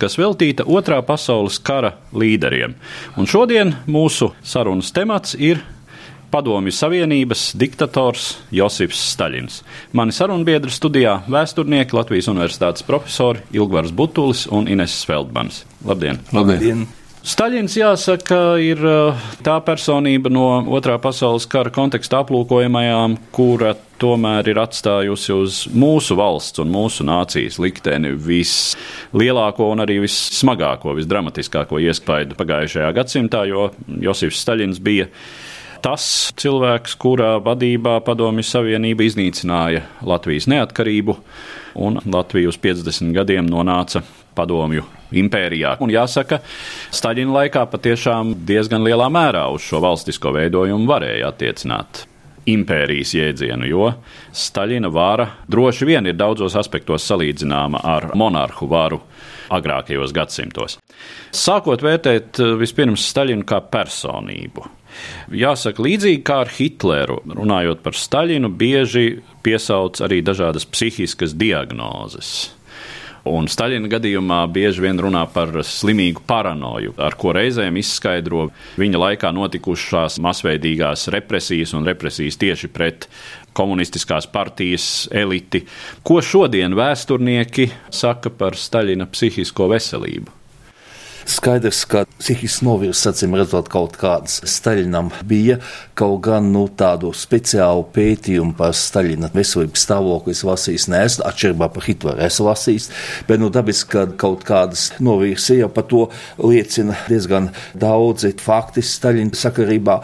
kas veltīta Otrā pasaules kara līderiem. Un šodien mūsu sarunas temats ir Padomju Savienības diktators Josifs Staļins. Mani sarunbiedri studijā - vēsturnieki Latvijas Universitātes profesori Ilgvars Butulis un Ines Feldmans. Labdien! Labdien. Staļins, jāsaka, ir uh, tā personība no Otrā pasaules kara konteksta aplūkojamajām, kura tomēr ir atstājusi uz mūsu valsts un mūsu nācijas likteni vislielāko un arī vissmagāko, visdramatiskāko iespaidu pagājušajā gadsimtā, jo Josifs Staļins bija tas cilvēks, kurā vadībā Padomju Savienība iznīcināja Latvijas neatkarību, un Latvija uz 50 gadiem nonāca padomju impērijā. Un jāsaka, Staļina laikā patiešām diezgan lielā mērā uz šo valstisko veidojumu varēja attiecināt impērijas jēdzienu, jo Staļina vara droši vien ir daudzos aspektos salīdzināma ar monarhu varu agrākajos gadsimtos. Sākot vērtēt eh, vispirms Staļinu kā personību. Jāsaka, līdzīgi kā ar Hitleru, runājot par Staļinu, bieži piesauc arī dažādas psihiskas diagnozes. Un Staļina gadījumā bieži vien runā par slimīgu paranoju, ar ko reizēm izskaidro viņa laikā notikušās masveidīgās represijas un represijas tieši pret komunistiskās partijas eliti. Ko šodien vēsturnieki saka par Staļina psihisko veselību? Skaidrs, ka psihisks novirs, acīm redzot, kaut kāds Staļinam bija, kaut gan nu, tādu speciālu pētījumu par Staļina veselības stāvokli es lasījis, neesmu atšķirībā par Hitleru esmu lasījis, bet nu dabiski, ka kaut kādas novirs ir, jau par to liecina diezgan daudzi fakti Staļina sakarībā.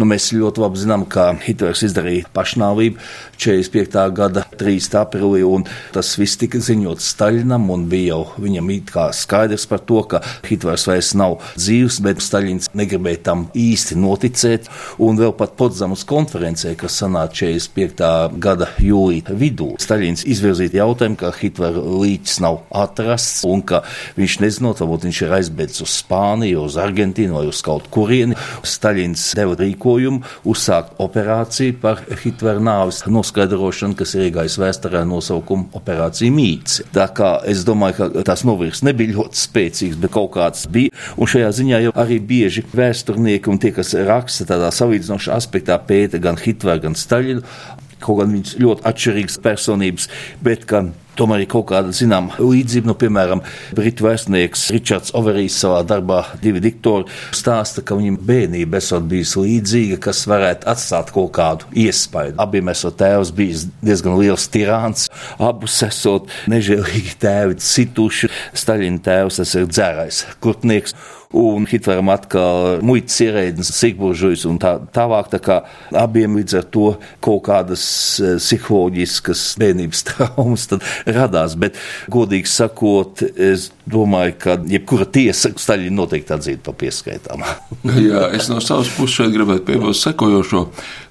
Nu, mēs ļoti labi zinām, ka Hitlers izdarīja pašnāvību 45. gada 3. aprīlī, un tas viss tika ziņots Staļinam, un bija jau viņam it kā skaidrs par to, ka Hitlers Hitlers vairs nav dzīves, bet Staļins negribēja tam īsti noticēt. Un vēl pat Podzamas konferencē, kas sanāca 45. gada jūlijā vidū, Staļins izvirzīja jautājumu, ka Hitlera līķis nav atrasts un ka viņš nezinot, varbūt viņš ir aizbēdzis uz Spāniju, uz Argentīnu vai uz kaut kurieni. Staļins deva rīkojumu uzsākt operāciju par Hitlera nāvis noskaidrošanu, kas ir iegājis vēsturē nosaukumu Operācija Mīts. Tā kā es domāju, ka tās novirs nebija ļoti spēcīgs, bet kaut kāds kāds bija. Un šajā ziņā jau arī bieži vēsturnieki un tie, kas raksta tādā salīdzinošā aspektā, pēta gan Hitleru, gan Staļinu. Kaut gan viņas ļoti atšķirīgas personības, bet gan Tomēr ir kaut kāda zināmā līdzība. Nu, piemēram, britu vēsturnieks Ričards Overijs savā darbā divi diktori stāsta, ka viņam bērnība esot bijusi līdzīga, kas varētu atstāt kaut kādu iespaidu. Abiem esot tēvs bijis diezgan liels tirāns, abus esot nežēlīgi tēvi situši. Staļina tēvs tas ir dzērais kurtnieks un Hitleram atkal muitas ierēdnis Sigburžujs un tā tālāk. Tā kā abiem līdz ar to kaut kādas eh, psiholoģiskas bērnības traumas radās. Bet, godīgi sakot, es domāju, ka jebkura tiesa Staļina noteikti atzītu par pieskaitām. Jā, es no savas puses šeit gribētu piebilst sekojošo.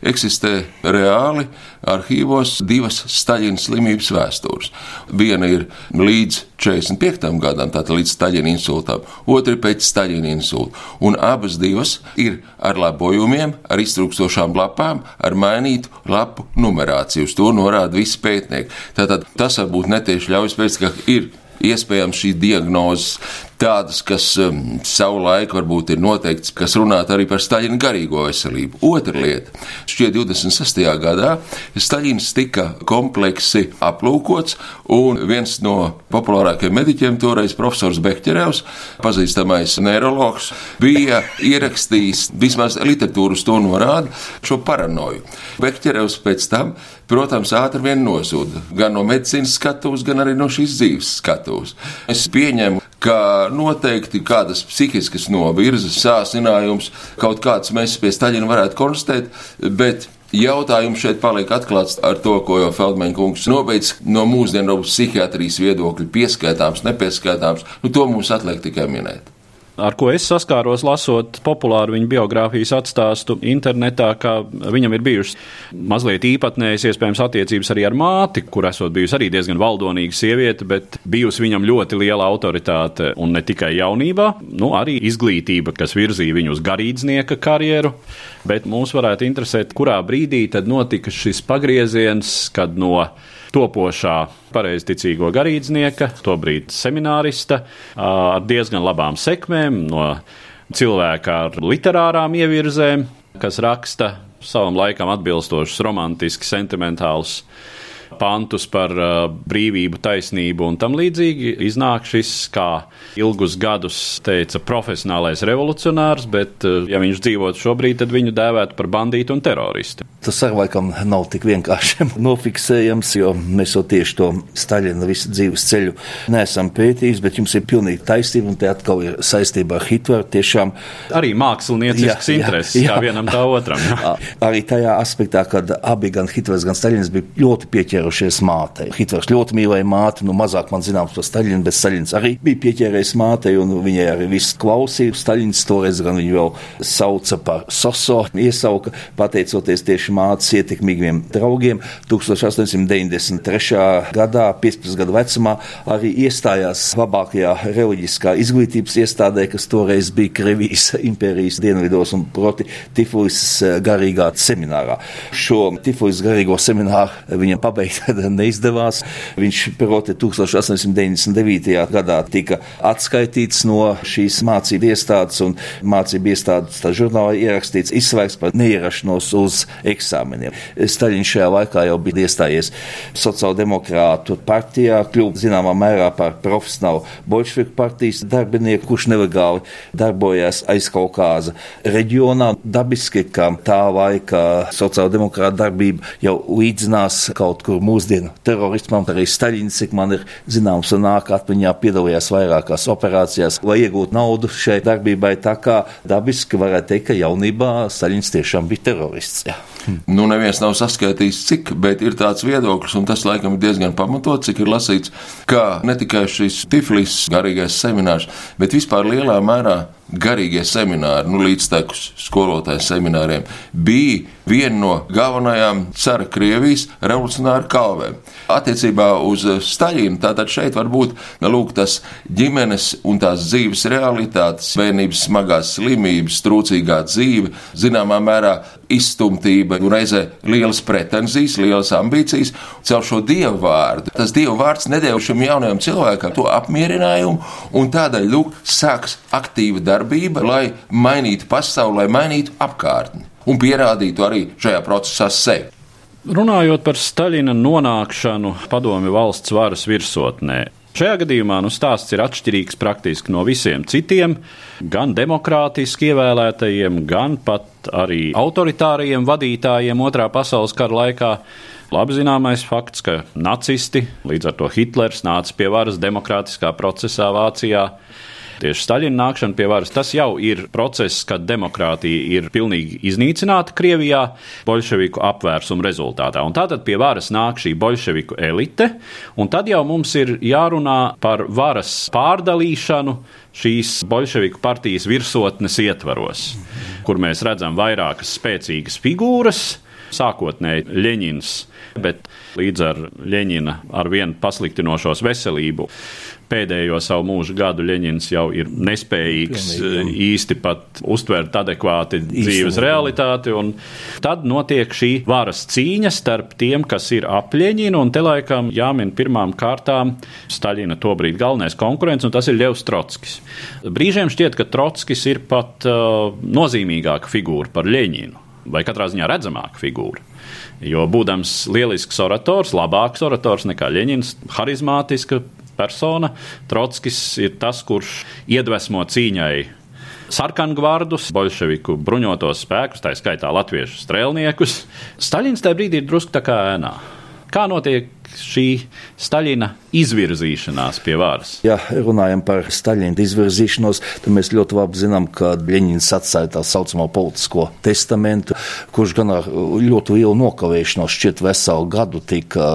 Eksistē reāli arhīvos divas Staļina slimības vēstures. Viena ir līdz 45. gadam, tātad līdz Staļina insultam, otra ir pēc Staļina insulta. Un abas divas ir ar labojumiem, ar iztrūkstošām lapām, ar mainītu lapu numerāciju. Uz to norāda visi pētnieki. Tātad tas varbūt netieši ļauj spēc, ka ir iespējams šī diagnozes tādas, kas um, savu laiku varbūt ir noteikts, kas runātu arī par Staļina garīgo veselību. Otra lieta - šķiet 26. gadā Staļins tika kompleksi aplūkots, un viens no populārākajiem mediķiem toreiz profesors Bekķerevs, pazīstamais neiroloģis, bija ierakstījis vismaz literatūras to norāda šo paranoju. Bekķerevs pēc tam, protams, ātri vien nozuda gan no medicīnas skatuves, gan arī no šīs dzīves skatuves. Es pieņemu, ka noteikti kādas psihiskas novirzes, sācinājums, kaut kāds mēs pie Staļina varētu konstatēt, bet Jautājums šeit paliek atklāts ar to, ko jau Feldmaņa kungs nobeidz no mūsdienu psihiatrijas viedokļa, pieskaitāms, nepieskaitāms. Nu, to mums atliek tikai minēt ar ko es saskāros, lasot populāru viņa biogrāfijas atstāstu internetā, ka viņam ir bijušas mazliet īpatnējas, iespējams, attiecības arī ar māti, kur esot bijusi arī diezgan valdonīga sieviete, bet bijusi viņam ļoti liela autoritāte un ne tikai jaunībā, nu, arī izglītība, kas virzīja viņu uz garīdznieka karjeru. Bet mūs varētu interesēt, kurā brīdī tad notika šis pagrieziens, kad no topošā pareizticīgo garīdznieka, tobrīd seminārista, ar diezgan labām sekmēm, no cilvēka ar literārām ievirzēm, kas raksta savam laikam atbilstošus, romantiski, sentimentālus pantus par uh, brīvību, taisnību un tam līdzīgi. Iznāk šis, kā ilgus gadus teica, profesionālais revolucionārs, bet, uh, ja viņš dzīvotu šobrīd, tad viņu dēvētu par bandītu un teroristu. Tas ar laikam nav tik vienkārši nofiksējams, jo mēs jau tieši to Staļina visu dzīves ceļu neesam pētījuši, bet jums ir pilnīgi taisnība, un te atkal ir saistība ar Hitleru. Tiešām arī māksliniecisks intereses, jā, jā. kā vienam tā otram. Jā. Arī tajā aspektā, kad abi gan Hitlers, gan Staļins bija ļoti pieķerti pieķērušies mātei. Hitlers ļoti mīlēja māti, nu mazāk man zināms par Staļinu, bet Staļins arī bija pieķēries mātei, un viņai arī viss klausīja. Staļins toreiz gan viņu vēl sauca par soso, iesauka, pateicoties tieši mātes ietekmīgiem draugiem. 1893. gadā, 15 gadu vecumā, arī iestājās labākajā reliģiskā izglītības iestādē, kas toreiz bija Krievijas impērijas dienvidos un proti Tifulis garīgā seminārā. Šo Tifulis garīgo semināru viņam pabeigt neizdevās. Viņš proti 1899. gadā tika atskaitīts no šīs mācību iestādes, un mācību iestādes tā žurnālā ierakstīts izslēgts par neierašanos uz eksāmeniem. Staļins šajā laikā jau bija iestājies sociāldemokrātu partijā, kļuva zināmā mērā par profesionālu bolševiku partijas darbinieku, kurš nelegāli darbojās aiz Kaukāza reģionā. Dabiski, ka tā laika sociāldemokrāta darbība jau līdzinās kaut kur mūsdienu terorismam, arī Staļins, cik man ir zināms, un nāk atmiņā piedalījās vairākās operācijās, lai iegūtu naudu šai darbībai. Tā kā dabiski varētu teikt, ka jaunībā Staļins tiešām bija terorists. Jā. Nu, neviens nav saskaitījis, cik, bet ir tāds viedoklis, un tas laikam ir diezgan pamatots, cik ir lasīts, ka ne tikai šis Tiflis garīgais seminārs, bet vispār lielā mērā garīgie semināri, nu, līdztekus skolotāju semināriem, bija viena no galvenajām cara Krievijas revolucionāru kalvēm. Attiecībā uz Staļinu, tātad šeit var būt nu, lūk, tas ģimenes un tās dzīves realitātes, bērnības smagās slimības, trūcīgā dzīve, zināmā mērā izstumtība, reizē lielas pretenzijas, lielas ambīcijas, caur šo dievu vārdu. Tas dievu vārds nedēļu šim jaunajam cilvēkam to apmierinājumu, un tādēļ, lūk, sāks aktīva darbība, lai mainītu pasauli, lai mainītu apkārtni un pierādītu arī šajā procesā sevi. Runājot par Staļina nonākšanu padomju valsts varas virsotnē, Šajā gadījumā nu, stāsts ir atšķirīgs praktiski no visiem citiem, gan demokrātiski ievēlētajiem, gan pat arī autoritārajiem vadītājiem Otrā pasaules kara laikā. Labi zināmais fakts, ka nacisti, līdz ar to Hitlers, nāca pie varas demokrātiskā procesā Vācijā. Tieši Staļina nākšana pie varas, tas jau ir process, kad demokrātija ir pilnīgi iznīcināta Krievijā bolševiku apvērsuma rezultātā. Un tātad pie varas nāk šī bolševiku elite, un tad jau mums ir jārunā par varas pārdalīšanu šīs bolševiku partijas virsotnes ietvaros, kur mēs redzam vairākas spēcīgas figūras sākotnēji Ļeņins, bet līdz ar Ļeņina ar vienu pasliktinošos veselību pēdējo savu mūža gadu Leņķins jau ir nespējīgs Pilnīgi. Eh, īsti pat uztvert adekvāti Īstenībā. dzīves realitāti. Tad notiek šī varas cīņa starp tiem, kas ir ap Leņķinu, un te laikam jāmin pirmām kārtām Staļina tobrīd galvenais konkurents, un tas ir Ļevs Trotskis. Brīžiem šķiet, ka Trotskis ir pat uh, nozīmīgāka figūra par Leņķinu, vai katrā ziņā redzamāka figūra. Jo būdams lielisks orators, labāks orators nekā Leņķins, harizmātiska persona. Trotskis ir tas, kurš iedvesmo cīņai sarkangvārdus, bolševiku bruņotos spēkus, tā skaitā latviešu strēlniekus. Staļins tajā brīdī ir drusku tā kā ēnā. Kā notiek šī Staļina izvirzīšanās pie varas. Ja runājam par Staļina izvirzīšanos, tad mēs ļoti labi zinām, ka Ļeņins atstāja tā saucamo politisko testamentu, kurš gan ar ļoti lielu nokavēšanos šķiet veselu gadu tika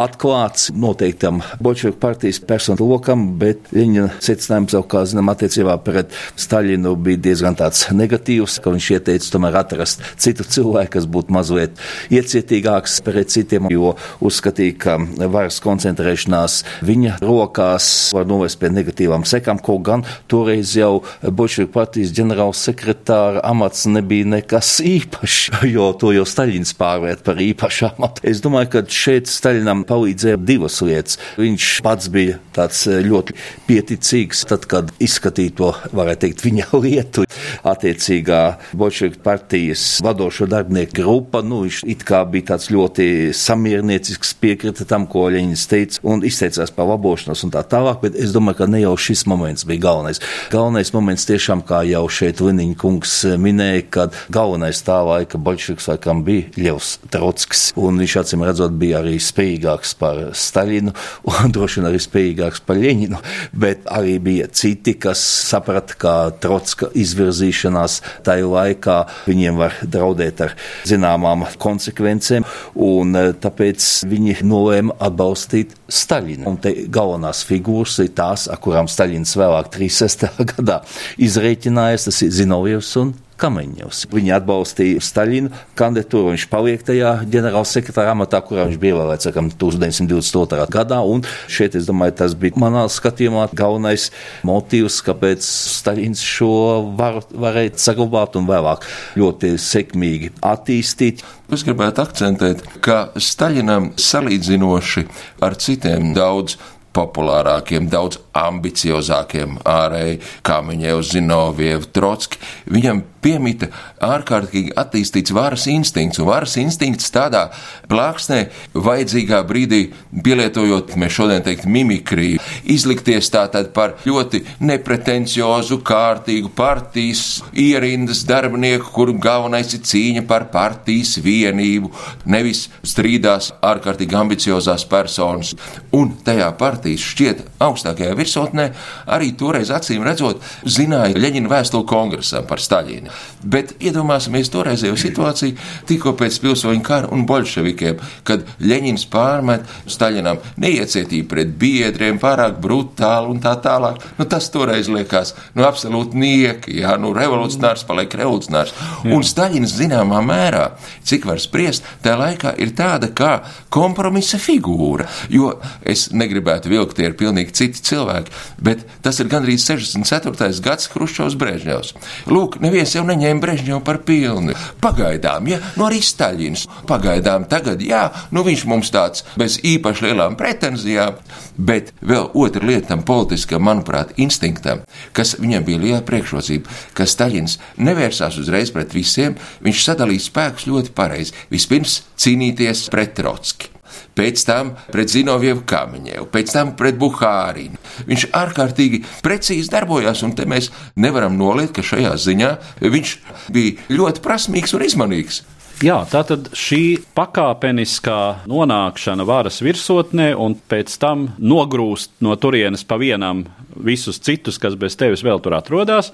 atklāts noteiktam Bolševiku partijas personu lokam, bet Ļeņina secinājums jau, kā zinām, attiecībā pret Staļinu bija diezgan tāds negatīvs, ka viņš ieteica tomēr atrast citu cilvēku, kas būtu mazliet iecietīgāks pret citiem, jo uzskatīja, ka varas koncentrēšanās viņa rokās var novest pie negatīvām sekām, ko gan toreiz jau Bolševiku partijas ģenerāls sekretāra amats nebija nekas īpašs, jo to jau Staļins pārvērt par īpašu amatu. Es domāju, ka šeit Staļinam palīdzēja divas lietas. Viņš pats bija tāds ļoti pieticīgs, tad, kad izskatīja to, varētu teikt, viņa lietu. Attiecīgā Bolševiku partijas vadošo darbinieku grupa, nu, viņš it kā bija tāds ļoti samierniecisks, piekrita tam, ko Ļeņins teica, un izteicās par labošanos un tā tālāk, bet es domāju, ka ne jau šis moments bija galvenais. Galvenais moments tiešām, kā jau šeit Liniņa kungs minēja, kad galvenais tā laika bolševiks laikam bija Ļevs Trotskis, un viņš acīm redzot bija arī spējīgāks par Staļinu, un droši vien arī spējīgāks par Ļeņinu, bet arī bija citi, kas saprata, ka Trotska izvirzīšanās tajā laikā viņiem var draudēt ar zināmām konsekvencēm, un eh, tāpēc viņi nolēma atbalstīt Staļinu. Un te galvenās figūras ir tās, ar kurām Staļins vēlāk 36. gadā izreikinājies, tas ir Zinovjevs un Kamenņevs. Viņi atbalstīja Staļinu kandidatūru, viņš paliek tajā ģenerālsekretāra amatā, kurā viņš bija ievēlēts 1922. gadā. Un šeit, es domāju, tas bija manā skatījumā galvenais motīvs, kāpēc Staļins šo varu varēja saglabāt un vēlāk ļoti sekmīgi attīstīt. Es gribētu akcentēt, ka Staļinam salīdzinoši ar citiem daudz populārākiem, daudz ambiciozākiem ārēji, kā viņa jau Zinovievu, Trotski. Viņam piemita ārkārtīgi attīstīts varas instinkts, un varas instinkts tādā plāksnē, vajadzīgā brīdī pielietojot, mēs šodien teikt, mimikriju, izlikties tātad par ļoti nepretenciozu, kārtīgu partijas ierindas darbinieku, kur galvenais ir cīņa par partijas vienību, nevis strīdās ārkārtīgi ambiciozās personas. Un tajā partijas šķiet augstākajā virsotnē arī toreiz acīm redzot zināja Leņķina vēstuli kongresam par Staļinu. Bet iedomāsimies toreizējo situāciju tikko pēc pilsoņu kara un bolševikiem, kad Leņķins pārmet Staļinam neiecietību pret biedriem, pārāk brutāli un tā tālāk. Nu, tas toreiz liekas nu, absolūti nieki, jā, nu, revolucionārs paliek revolucionārs. Jā. Un Staļins zināmā mērā, cik var spriest, tajā laikā ir tāda kā kompromisa figūra, jo es negribētu vilkt, tie ir pilnīgi citi cilvēki, bet tas ir gandrīz 64. gads Hruščovs Brežņevs. Lūk, neviens jau neņēma Brežņevu par pilnu. Pagaidām, ja, nu arī Staļins. Pagaidām tagad, jā, nu viņš mums tāds bez īpaši lielām pretenzijām, bet vēl otra lieta tam politiskam, manuprāt, instinktam, kas viņam bija liela priekšrocība, ka Staļins nevērsās uzreiz pret visiem, viņš sadalīja spēkus ļoti pareizi. Vispirms cīnīties pret Trotski pēc tam pret Zinovievu Kamiņevu, pēc tam pret Buhārinu. Viņš ārkārtīgi precīzi darbojās, un te mēs nevaram noliekt, ka šajā ziņā viņš bija ļoti prasmīgs un izmanīgs. Jā, tā tad šī pakāpeniskā nonākšana varas virsotnē un pēc tam nogrūst no turienes pa vienam visus citus, kas bez tevis vēl tur atrodas.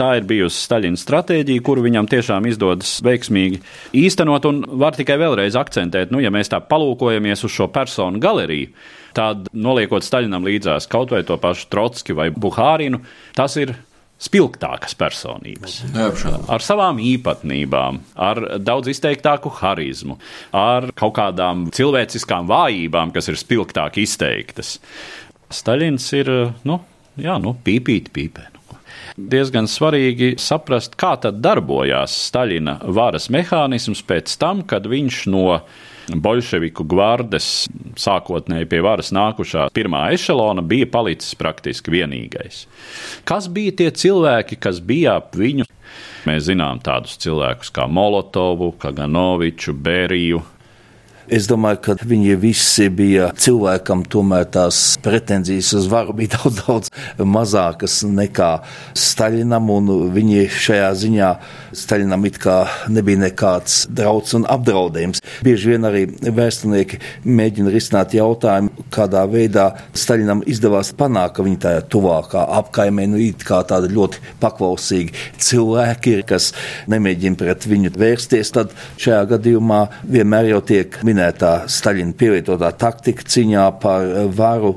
Tā ir bijusi Staļina stratēģija, kuru viņam tiešām izdodas veiksmīgi īstenot. Un var tikai vēlreiz akcentēt, nu, ja mēs tā palūkojamies uz šo personu galeriju, tad noliekot Staļinam līdzās kaut vai to pašu Trotski vai Buhārinu, tas ir spilgtākas personības. Neapšaubām. Ar savām īpatnībām, ar daudz izteiktāku harizmu, ar kaut kādām cilvēciskām vājībām, kas ir spilgtāk izteiktas. Staļins ir, nu, jā, nu, pīpīt, pīpē. Nu. Diezgan svarīgi saprast, kā tad darbojās Staļina varas mehānisms pēc tam, kad viņš no bolševiku gvardes sākotnēji pie varas nākušā pirmā ešalona bija palicis praktiski vienīgais. Kas bija tie cilvēki, kas bija ap viņu? Mēs zinām tādus cilvēkus kā Molotovu, Kaganoviču, Beriju, Es domāju, ka viņi visi bija cilvēkam, tomēr tās pretenzijas uz varu bija daudz, daudz mazākas nekā Staļinam, viņi šajā ziņā Staļinam it kā nebija nekāds drauds un apdraudējums. Bieži vien arī vēsturnieki mēģina risināt jautājumu, kādā veidā Staļinam izdevās panākt, ka viņi tajā tuvākā apkaimē, nu, kā tādi ļoti paklausīgi cilvēki ir, kas nemēģina pret viņu vērsties, tad šajā gadījumā vienmēr jau tiek minētā Staļina pielietotā taktika cīņā par varu.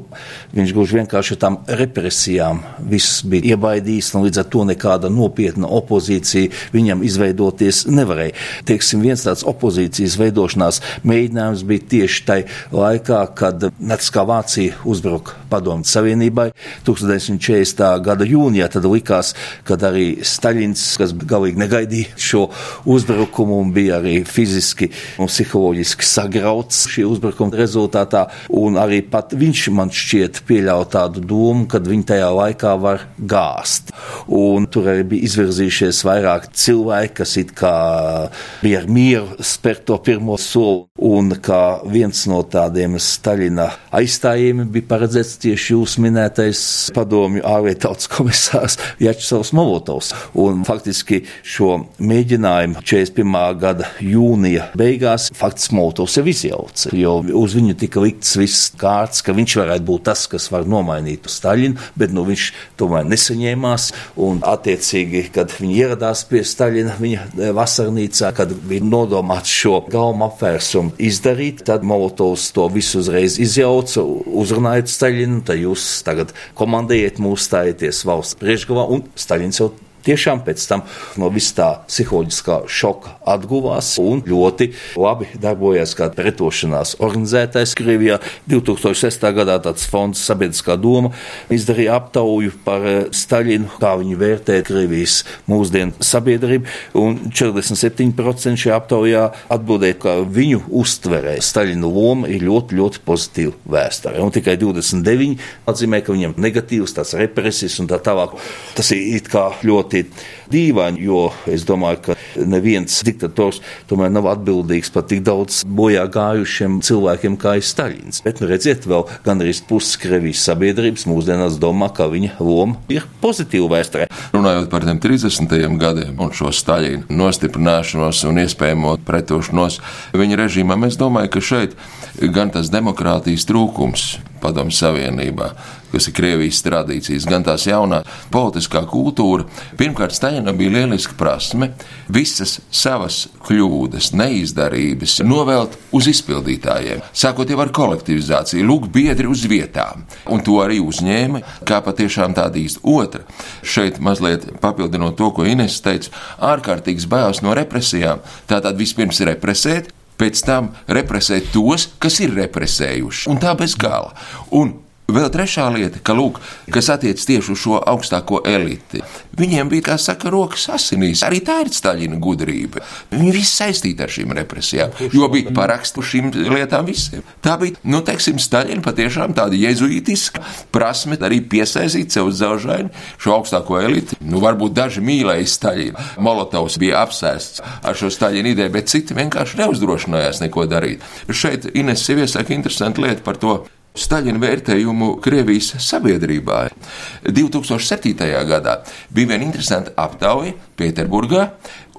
Viņš gluži vienkārši tām represijām viss bija iebaidījis, un līdz ar to nekāda nopietna opozīcija viņam izveidoties nevarēja. Teiksim, viens tāds opozīcijas veidošanās mēģinājums bija tieši tai laikā, kad Neciskā Vācija uzbruka Padomju Savienībai 1940. gada jūnijā. Tad likās, ka arī Staļins, kas galīgi negaidīja šo uzbrukumu un bija arī fiziski un psiholoģiski sagrauts šī uzbrukuma rezultātā, un arī pat viņš man šķiet pieļauj tādu domu, ka viņi tajā laikā var gāzt. Un tur arī bija izvirzījušies vairāk cilvēki, kas it kā bija ar mieru spērt to pirmo soli, un kā viens no tādiem Staļina aizstājiem bija paredzēts tieši jūs minētais padomju ārlietu tautas komisārs Jačsavs Molotovs. Un faktiski šo mēģinājumu 41. gada jūnija beigās faktiski Molotovs sev izjauca, jo uz viņu tika likts viss kārts, ka viņš varētu būt tas, kas var nomainīt Staļinu, bet nu, viņš tomēr nesaņēmās. Un, attiecīgi, kad viņi ieradās pie Staļina, viņa vasarnīcā, kad bija nodomāts šo galmu apvērsumu izdarīt, tad Molotovs to visu uzreiz izjauca, uzrunājot Staļinu, tad jūs tagad komandējiet mūs stājieties valsts priekšgalā, un Staļins jau tiešām pēc tam no vis tā psiholoģiskā šoka atguvās un ļoti labi darbojās kā pretošanās organizētājs Krievijā. 2006. gadā tāds fonds Sabiedriskā doma izdarīja aptauju par eh, Staļinu, kā viņi vērtē Krievijas mūsdienu sabiedrību, un 47% šajā aptaujā atbildēja, ka viņu uztverē Staļina loma ir ļoti, ļoti pozitīva vēsture. Un tikai 29 atzīmē, ka viņam negatīvs tās represijas un tā tālāk. Tas ir it kā ļoti ļoti dīvaini, jo es domāju, ka neviens diktators tomēr nav atbildīgs par tik daudz bojā gājušiem cilvēkiem kā ir Staļins. Bet, nu, redziet, vēl gandrīz puses Krievijas sabiedrības mūsdienās domā, ka viņa loma ir pozitīva vēsturē. Runājot par tiem 30. gadiem un šo Staļina nostiprināšanos un iespējamo pretošanos viņa režīmam, es domāju, ka šeit gan tas demokrātijas trūkums Padomju Savienībā, kas ir Krievijas tradīcijas, gan tās jaunā politiskā kultūra. Pirmkārt, Staļinam bija lieliska prasme visas savas kļūdas, neizdarības novelt uz izpildītājiem, sākot jau ar kolektivizāciju, lūk, biedri uz vietām. Un to arī uzņēma kā patiešām tāda īsta otra. Šeit mazliet papildinot to, ko Ines teica, ārkārtīgs bailes no represijām. Tātad vispirms represēt, pēc tam represēt tos, kas ir represējuši. Un tā bez gala. Un Vēl trešā lieta, ka, lūk, kas attiecas tieši uz šo augstāko eliti. Viņiem bija, kā saka, rokas asinīs. Arī tā ir Staļina gudrība. Viņi visi saistīti ar šīm represijām, jo bija parakstu šīm lietām visiem. Tā bija, nu, teiksim, Staļina patiešām tāda jezuītiska prasme arī piesaistīt sev uz zelžaini šo augstāko eliti. Nu, varbūt daži mīlēja Staļinu. Molotovs bija apsēsts ar šo Staļina ideju, bet citi vienkārši neuzdrošinājās neko darīt. Šeit Ines ir iesaka interesantu lietu par to Staļina vērtējumu Krievijas sabiedrībā. 2007. gadā bija viena interesanta aptauja Pēterburgā,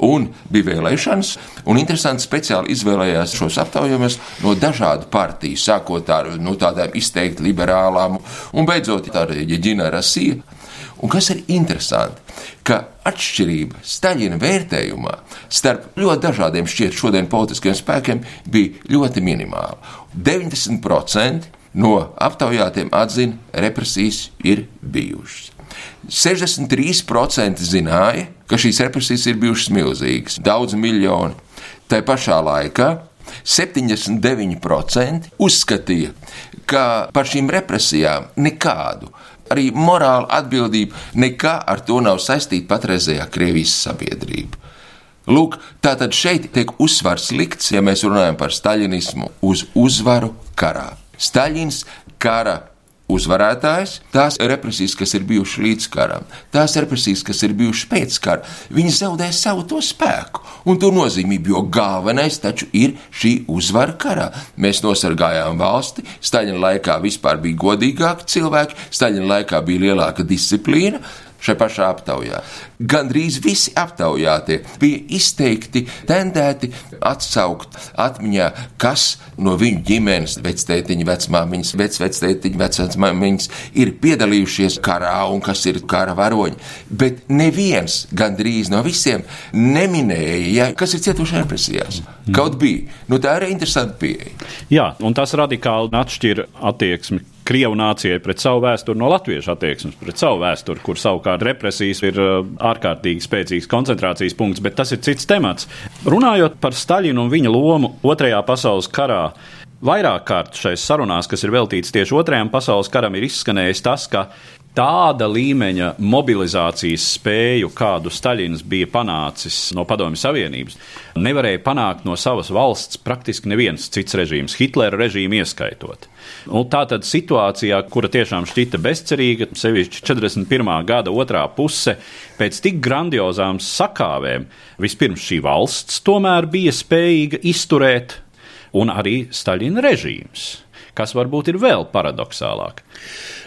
un bija vēlēšanas, un interesanti speciāli izvēlējās šos aptaujumus no dažādu partiju, sākot ar nu, tādām izteikti liberālām, un beidzot ar Jeģina Rasija. Un kas ir interesanti, ka atšķirība Staļina vērtējumā starp ļoti dažādiem šķiet šodien politiskiem spēkiem bija ļoti minimāla. 90% no aptaujātiem atzina, represijas ir bijušas. 63% zināja, ka šīs represijas ir bijušas milzīgas, daudz miljoni. Tā pašā laikā 79% uzskatīja, ka par šīm represijām nekādu arī morāla atbildība nekā ar to nav saistīta patreizējā Krievijas sabiedrība. Lūk, tātad šeit tiek uzsvars likts, ja mēs runājam par staļinismu, uz uzvaru karā. Staļins kara uzvarētājs, tās represijas, kas ir bijušas līdz karam, tās represijas, kas ir bijušas pēc kara, viņi zaudē savu to spēku un to nozīmību, jo galvenais taču ir šī uzvara karā. Mēs nosargājām valsti, Staļina laikā vispār bija godīgāki cilvēki, Staļina laikā bija lielāka disciplīna, šajā pašā aptaujā. Gandrīz visi aptaujātie bija izteikti tendēti atsaukt atmiņā, kas no viņu ģimenes, vectētiņa, vecmāmiņas, vecvectētiņa, vecmāmiņas ir piedalījušies karā un kas ir kara varoņi. Bet neviens gandrīz no visiem neminēja, ja, kas ir cietuši represijās. Kaut bija. Nu, tā ir interesanta pieeja. Jā, un tas radikāli atšķir attieksmi Krievu nācijai pret savu vēsturi no latviešu attieksmes pret savu vēsturi, kur savukārt represijas ir uh, ārkārtīgi spēcīgs koncentrācijas punkts, bet tas ir cits temats. Runājot par Staļinu un viņa lomu Otrajā pasaules karā, Vairāk kārt šajās sarunās, kas ir veltītas tieši Otrajam pasaules karam, ir izskanējis tas, ka tāda līmeņa mobilizācijas spēju, kādu Staļins bija panācis no Padomju Savienības, nevarēja panākt no savas valsts praktiski neviens cits režīms, Hitlera režīmu ieskaitot. Un tā tad situācijā, kura tiešām šķita bezcerīga, sevišķi 41. gada otrā puse, pēc tik grandiozām sakāvēm, vispirms šī valsts tomēr bija spējīga izturēt, un arī Staļina režīms, kas varbūt ir vēl paradoxālāk.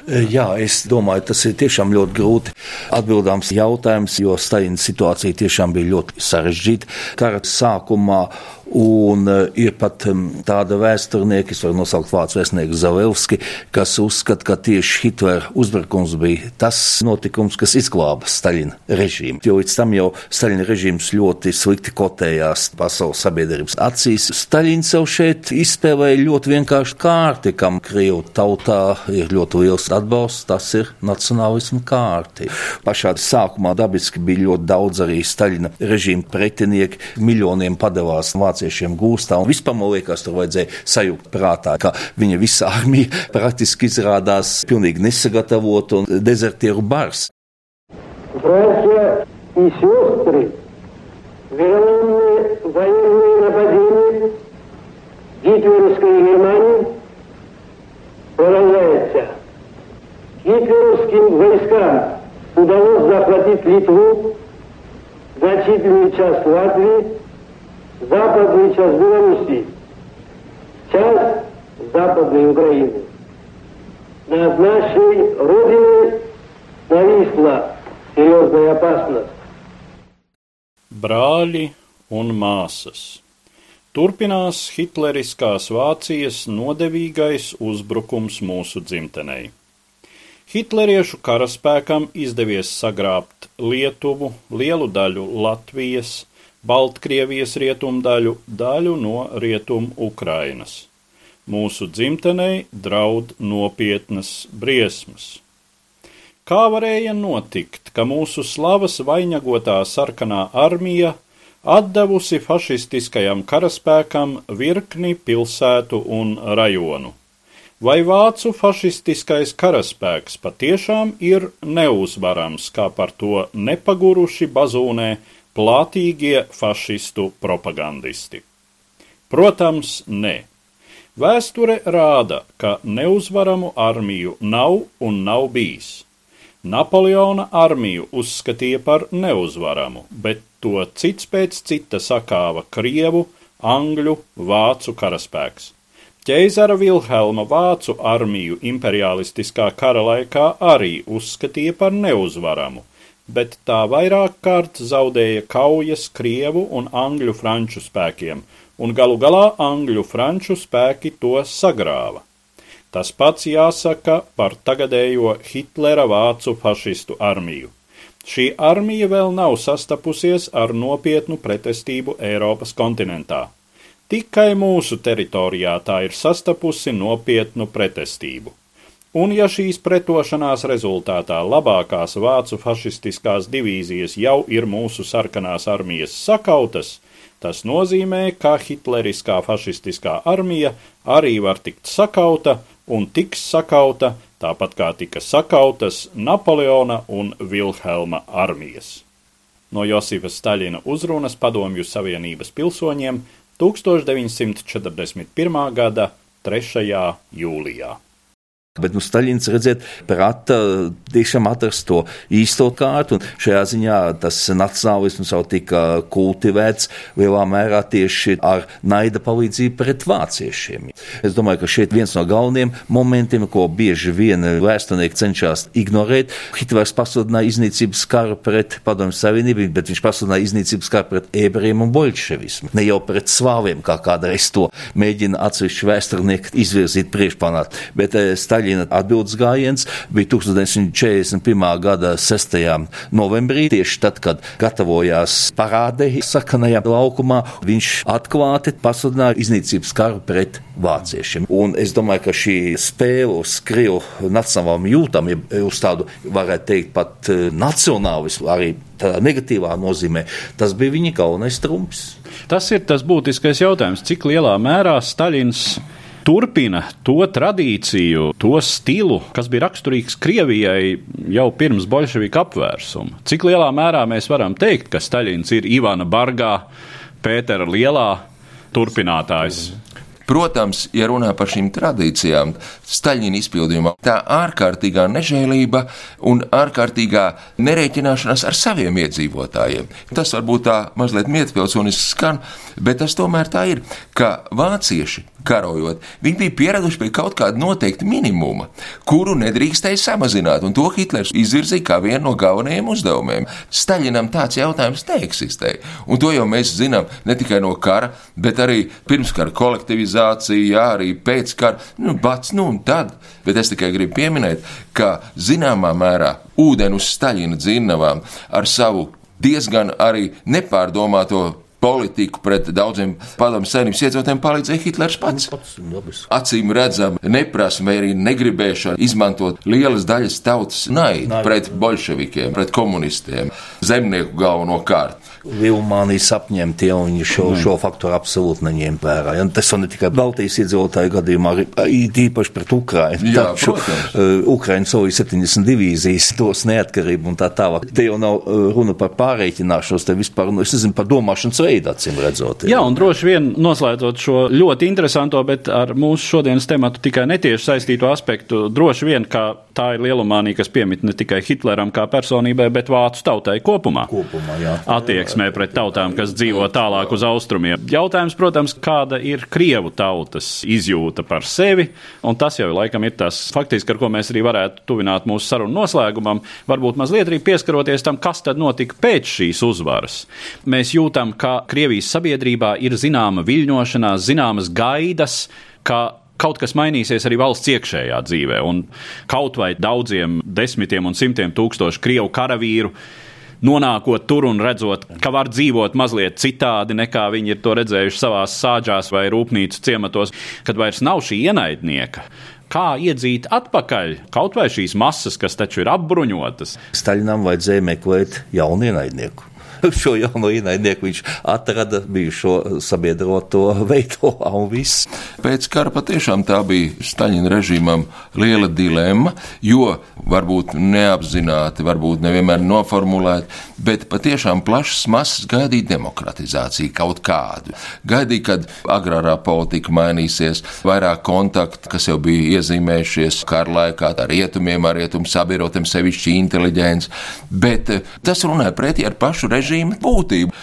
Jā, es domāju, tas ir tiešām ļoti grūti atbildāms jautājums, jo Staļina situācija tiešām bija ļoti sarežģīta. Kara sākumā Un uh, ir pat um, tāda vēsturnieka, es varu nosaukt vārdu vēsturnieku Zavelski, kas uzskata, ka tieši Hitlera uzbrukums bija tas notikums, kas izglāba Staļina režīmu. Jo līdz tam jau Staļina režīms ļoti slikti kotējās pasaules sabiedrības acīs. Staļins jau šeit izspēlēja ļoti vienkārši kārti, kam Krievu tautā ir ļoti liels atbalsts, tas ir nacionālismu kārti. Pašā sākumā dabiski bija ļoti daudz arī Staļina režīma pretinieki, miljoniem padevās Vācijā vāciešiem gūstā. Un vispār man liekas, tur vajadzēja sajūgt prātā, ka viņa visa armija praktiski izrādās pilnīgi nesagatavota un dezertieru bars. Братья и сестры, вероломные военные нападения гитлеровской Германии Гитлеровским войскам удалось захватить Литву, значительную часть Латвии, западную часть Белоруссии, часть Западной Украины. Над нашей Родиной нависла серьезная опасность. Brāļi un māsas. Turpinās hitleriskās Vācijas nodevīgais uzbrukums mūsu dzimtenei. Hitleriešu karaspēkam izdevies sagrābt Lietuvu, lielu daļu Latvijas, Baltkrievijas rietumdaļu, daļu no rietumu Ukrainas. Mūsu dzimtenei draud nopietnas briesmas. Kā varēja notikt, ka mūsu slavas vainagotā sarkanā armija atdevusi fašistiskajam karaspēkam virkni pilsētu un rajonu? Vai vācu fašistiskais karaspēks patiešām ir neuzvarams, kā par to nepaguruši bazūnē plātīgie fašistu propagandisti. Protams, nē. Vēsture rāda, ka neuzvaramu armiju nav un nav bijis. Napoleona armiju uzskatīja par neuzvaramu, bet to cits pēc cita sakāva Krievu, Angļu, Vācu karaspēks. Ķeizara Vilhelma Vācu armiju imperialistiskā kara laikā arī uzskatīja par neuzvaramu, bet tā vairāk kārt zaudēja kaujas Krievu un Angļu franču spēkiem, un galu galā Angļu franču spēki to sagrāva. Tas pats jāsaka par tagadējo Hitlera vācu fašistu armiju. Šī armija vēl nav sastapusies ar nopietnu pretestību Eiropas kontinentā. Tikai mūsu teritorijā tā ir sastapusi nopietnu pretestību. Un ja šīs pretošanās rezultātā labākās vācu fašistiskās divīzijas jau ir mūsu sarkanās armijas sakautas, tas nozīmē, ka hitleriskā fašistiskā armija arī var tikt sakauta un tiks sakauta, tāpat kā tika sakautas Napoleona un Vilhelma armijas. No Josifa Staļina uzrunas Padomju Savienības pilsoņiem 1941. gada 3. jūlijā. Bet nu, Staļins redziet, prata tiešām atrast to īsto kārtu, šajā ziņā tas nacionālisms jau tika kultivēts lielā mērā tieši ar naida palīdzību pret vāciešiem. Es domāju, ka šeit viens no galvenajiem momentiem, ko bieži vien vēsturnieki cenšas ignorēt, Hitlers pasludināja iznīcības karu pret Padomju Savienību, bet viņš pasludināja iznīcības karu pret ebrejiem un bolševismu, ne jau pret slāviem, kā kādreiz to mēģina atsevišķi vēsturnieki izvirzīt priekšplānā. Bet eh, Staļina atbildes gājiens bija 1941. gada 6. novembrī, tieši tad, kad gatavojās parādei sakanajā laukumā, viņš atklāti pasludināja iznīcības karu pret vāciešiem. Un es domāju, ka šī spēle uz Krievu nacionālām jūtām, ja uz tādu varētu teikt pat eh, nacionālismu, arī tādā negatīvā nozīmē, tas bija viņa galvenais trumps. Tas ir tas būtiskais jautājums, cik lielā mērā Staļins turpina to tradīciju, to stilu, kas bija raksturīgs Krievijai jau pirms bolševika apvērsuma. Cik lielā mērā mēs varam teikt, ka Staļins ir Ivana Bargā, Pētera Lielā turpinātājs? Protams, ja runā par šīm tradīcijām, Staļina izpildījumā, tā ārkārtīgā nežēlība un ārkārtīgā nerēķināšanās ar saviem iedzīvotājiem. Tas varbūt tā mazliet mietpilsoniski skan, bet tas tomēr tā ir, ka vācieši karojot, viņi bija pieraduši pie kaut kāda noteikta minimuma, kuru nedrīkstēja samazināt, un to Hitlers izvirzīja kā vienu no galvenajiem uzdevumiem. Staļinam tāds jautājums neeksistēja, un to jau mēs zinām ne tikai no kara, bet arī pirmskara kolektivizācija, jā, arī pēckara, nu, bats, nu un tad. Bet es tikai gribu pieminēt, ka zināmā mērā ūdeni uz Staļina dzinnavām ar savu diezgan arī nepārdomāto politiku pret daudziem padomu savienības iedzīvotājiem palīdzēja Hitlers pats. Acīm redzam, neprasa vai arī negribēšana izmantot lielas daļas tautas naidu pret bolševikiem, pret komunistiem, zemnieku galvenokārt. Vilmānijas apņemtie, un viņi šo, šo faktoru absolūti neņēma vērā. Ja? Tas jau ne tikai Baltijas iedzīvotāju gadījumā, arī īpaši pret Ukrainu. Jā, Taču uh, Ukraina solīja 70 divīzijas, tos neatkarību un tā tālāk. Te jau nav uh, runa par pārreikināšanos, te vispār, nu, es nezinu, par domāšanas veidu, acīm redzot. Jā, un droši vien noslēdzot šo ļoti interesanto, bet ar mūsu šodienas tematu tikai netieši saistīto aspektu, droši vien, ka tā ir lielumānija, kas piemīt ne tikai Hitleram kā personībai, bet vācu tautai kopumā. Kopumā, jā. Attieksmē pret tautām, kas dzīvo tālāk uz austrumiem. Jautājums, protams, kāda ir Krievu tautas izjūta par sevi, un tas jau laikam ir tas faktiski, ar ko mēs arī varētu tuvināt mūsu sarunu noslēgumam, varbūt mazliet arī pieskaroties tam, kas tad notika pēc šīs uzvaras. Mēs jūtam, ka Krievijas sabiedrībā ir zināma viļņošanās, zināmas gaidas, ka kaut kas mainīsies arī valsts iekšējā dzīvē, un kaut vai daudziem desmitiem un simtiem tūkstošu krievu karavīru. Nonākot tur un redzot, ka var dzīvot mazliet citādi nekā viņi ir to redzējuši savā sāģās vai rūpnīcu ciematos, kad vairs nav šī ienaidnieka, kā iedzīt atpakaļ kaut vai šīs masas, kas taču ir apbruņotas. Staļinam vajadzēja meklēt jaunu ienaidnieku. šo jauno ienaidnieku viņš atrada bijušo sabiedroto veidolā un viss. Pēc kara patiešām tā bija Staļina režīmam liela dilemma, jo varbūt neapzināti, varbūt nevienmēr noformulēti, bet patiešām plašas masas gaidīja demokratizāciju kaut kādu. Gaidīja, kad agrārā politika mainīsies, vairāk kontaktu, kas jau bija iezīmējušies kara laikā ar rietumiem, ar rietumu sabiedrotiem, sevišķi inteliģents, bet eh, tas runāja pretī ar pašu režīmu režīma būtību.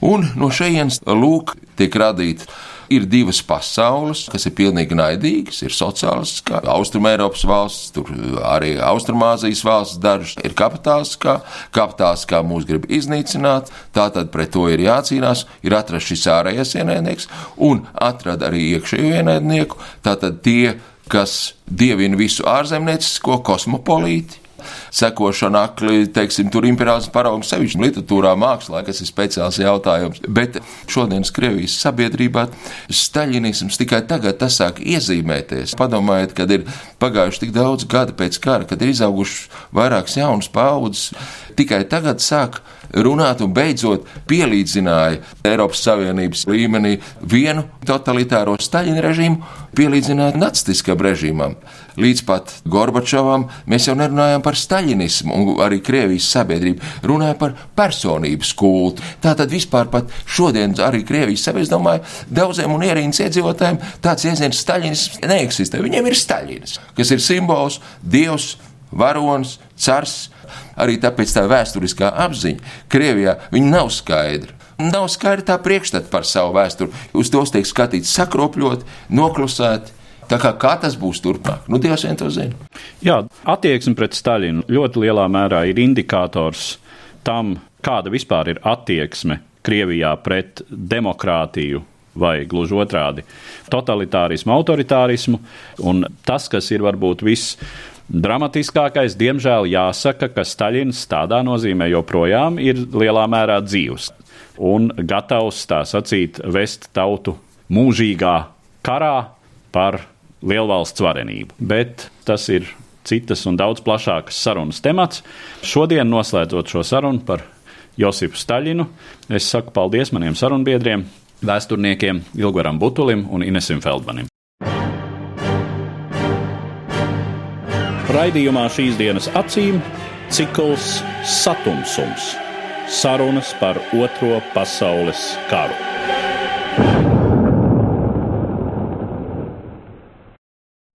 Un no šejienes lūk, tiek radīta ir divas pasaules, kas ir pilnīgi naidīgas. Ir sociālists, kā Austrumēropas valsts, tur arī Austrumāzijas valsts, dažas ir kapitāliskā, kapitāliskā mūs grib iznīcināt, tātad pret to ir jācīnās, ir atrasts šis ārējais ienaidnieks un atrada arī iekšējo ienaidnieku, tātad tie, kas dievina visu ārzemniecisko kosmopolīti sekošana akli, teiksim, tur imperiālisms paraugs sevišķi literatūrā, mākslā, kas ir speciāls jautājums. Bet šodienas Krievijas sabiedrībā staļinisms tikai tagad tas sāk iezīmēties. Padomājiet, kad ir pagājuši tik daudz gadu pēc kara, kad ir izauguši vairākas jaunas paudzes, tikai tagad sāk runāt un beidzot pielīdzināja Eiropas Savienības līmenī vienu totalitāro Staļina režīmu, pielīdzināja nacistiskam režīmam. Līdz pat Gorbačovam mēs jau nerunājām par staļinismu, un arī Krievijas sabiedrība runāja par personības kultu. Tātad vispār pat šodien arī Krievijas sabiedrība, domāju, daudziem un ierīnas iedzīvotājiem tāds jēdziens staļinisms neeksistē. Viņiem ir staļins, kas ir simbols, dievs, varonis, cars arī tāpēc tā vēsturiskā apziņa Krievijā nav skaidra. Nav skaidra tā priekšstata par savu vēsturi. Uz tos tiek skatīts sakropļot, noklusēt. Tā kā, kā tas būs turpmāk, nu Dievs vien to zina. Jā, attieksme pret Staļinu ļoti lielā mērā ir indikators tam, kāda vispār ir attieksme Krievijā pret demokrātiju, vai gluži otrādi - totalitārismu, autoritārismu. Un tas, kas ir varbūt viss Dramatiskākais, diemžēl, jāsaka, ka Staļins tādā nozīmē joprojām ir lielā mērā dzīvs un gatavs tā sacīt vest tautu mūžīgā karā par lielvalsts varenību. Bet tas ir citas un daudz plašākas sarunas temats. Šodien, noslēdzot šo sarunu par Josipu Staļinu, es saku paldies maniem sarunbiedriem, vēsturniekiem Ilgaram Butulim un Inesim Feldmanim. Raidījumā šīs dienas acīm cikls Satumsums - sarunas par Otro pasaules karu.